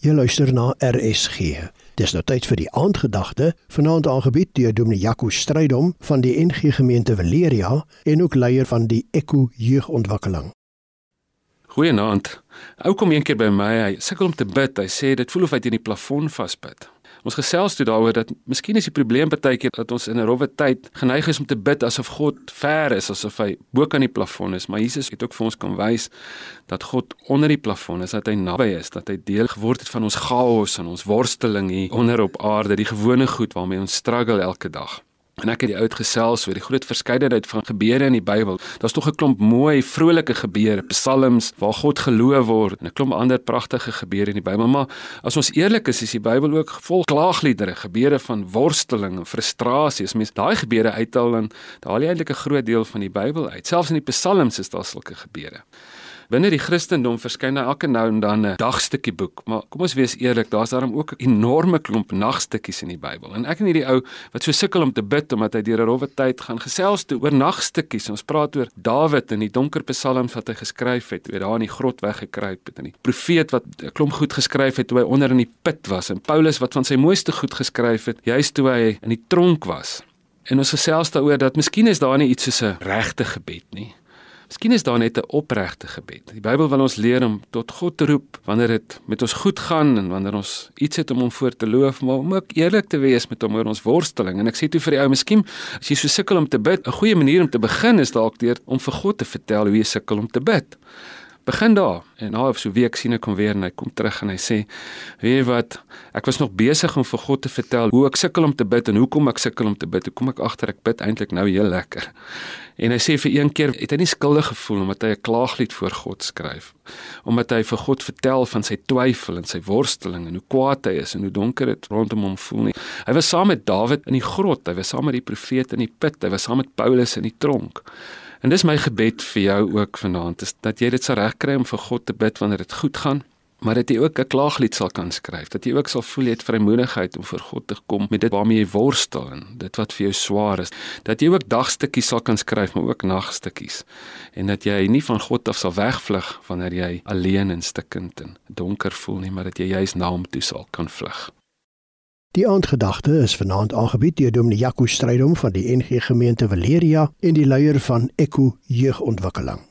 Jy luister na RSG. Dis nou tyd vir die aandgedagte, vanaand aangebied deur Dominee Jaco Strydom van die NG Gemeente Valeria en ook leier van die Eku Jeugontwikkeling. Goeienaand. Ou kom een keer by my, hy sukkel om te bid. Hy sê dit voel of hy teen die plafon vasbyt. Ons gesels toe daaroor dat miskien is die probleem baie keer dat ons in 'n rowwe tyd geneig is om te bid asof God ver is, asof hy bo kan die plafon is, maar Jesus het ook vir ons kom wys dat God onder die plafon is, dat hy naby is, dat hy deel geword het van ons chaos en ons worsteling hier onder op aarde, die gewone goed waarmee ons struggle elke dag. En ek het die oud gesels oor die groot verskeidenheid van gebeure in die Bybel. Daar's tog 'n klomp mooi, vrolike gebeure, psalms waar God geloof word en 'n klomp ander pragtige gebeure in die Bybel. Maar as ons eerlik is, is die Bybel ook vol klaagliedere, gebeure van worsteling en frustrasie. As mens daai gebeure uithaal dan haal jy eintlik 'n groot deel van die Bybel uit. Selfs in die psalms is daar sulke gebeure. Binne die Christendom verskyn daar elke nou en dan 'n dagstukkie boek, maar kom ons wees eerlik, daar's daarom ook 'n enorme klomp nagstukkies in die Bybel. En ek en hierdie ou wat so sukkel om te bid omdat hy deur 'n rowwe tyd gaan gesels toe oor nagstukkies. Ons praat oor Dawid en die donker psalms wat hy geskryf het, oor daar in die grot weggekruip het en die profeet wat 'n klomp goed geskryf het toe hy onder in die put was en Paulus wat van sy mooiste goed geskryf het juist toe hy in die tronk was. En ons gesels daaroor dat miskien is daar nie iets soos 'n regte gebed nie. Miskien is daar net 'n opregte gebed. Die Bybel wil ons leer om tot God te roep wanneer dit met ons goed gaan en wanneer ons iets het om hom voor te loof, maar om ook eerlik te wees met hom oor ons worsteling. En ek sê toe vir die ou, miskien as jy so sukkel om te bid, 'n goeie manier om te begin is dalk deur om vir God te vertel hoe jy sukkel om te bid. Begin daar en na so 'n week sien ek hom weer en hy kom terug en hy sê: "Weet jy wat? Ek was nog besig om vir God te vertel hoe ek sukkel om te bid en hoekom ek sukkel om te bid. Hoe kom ek agter ek bid eintlik nou heel lekker?" En hy sê vir een keer het hy nie skuldig gevoel omdat hy 'n klaaglied voor God skryf, omdat hy vir God vertel van sy twyfel en sy worsteling en hoe kwaad hy is en hoe donker dit rondom hom voel nie. Hy was saam met Dawid in die grot, hy was saam met die profete in die put, hy was saam met Paulus in die tronk. En dis my gebed vir jou ook vanaand is dat jy dit sal regkry om vir God te bid wanneer dit goed gaan, maar dat jy ook 'n klaaglied sal kan skryf, dat jy ook sal voel jy het vrymoedigheid om voor God te kom met dit waarmee jy worstel en dit wat vir jou swaar is, dat jy ook dagstukkies sal kan skryf, maar ook nagstukkies en dat jy nie van God af sal wegvlug wanneer jy alleen en stikkend en donker voel nie, maar dat jy juis na hom toe sal kan vlug. Die aandgedagte is vanaand aangebied deur Dominee Jaco Strydom van die NG Gemeente Valeria en die leier van Eku Jeugontwikkeling.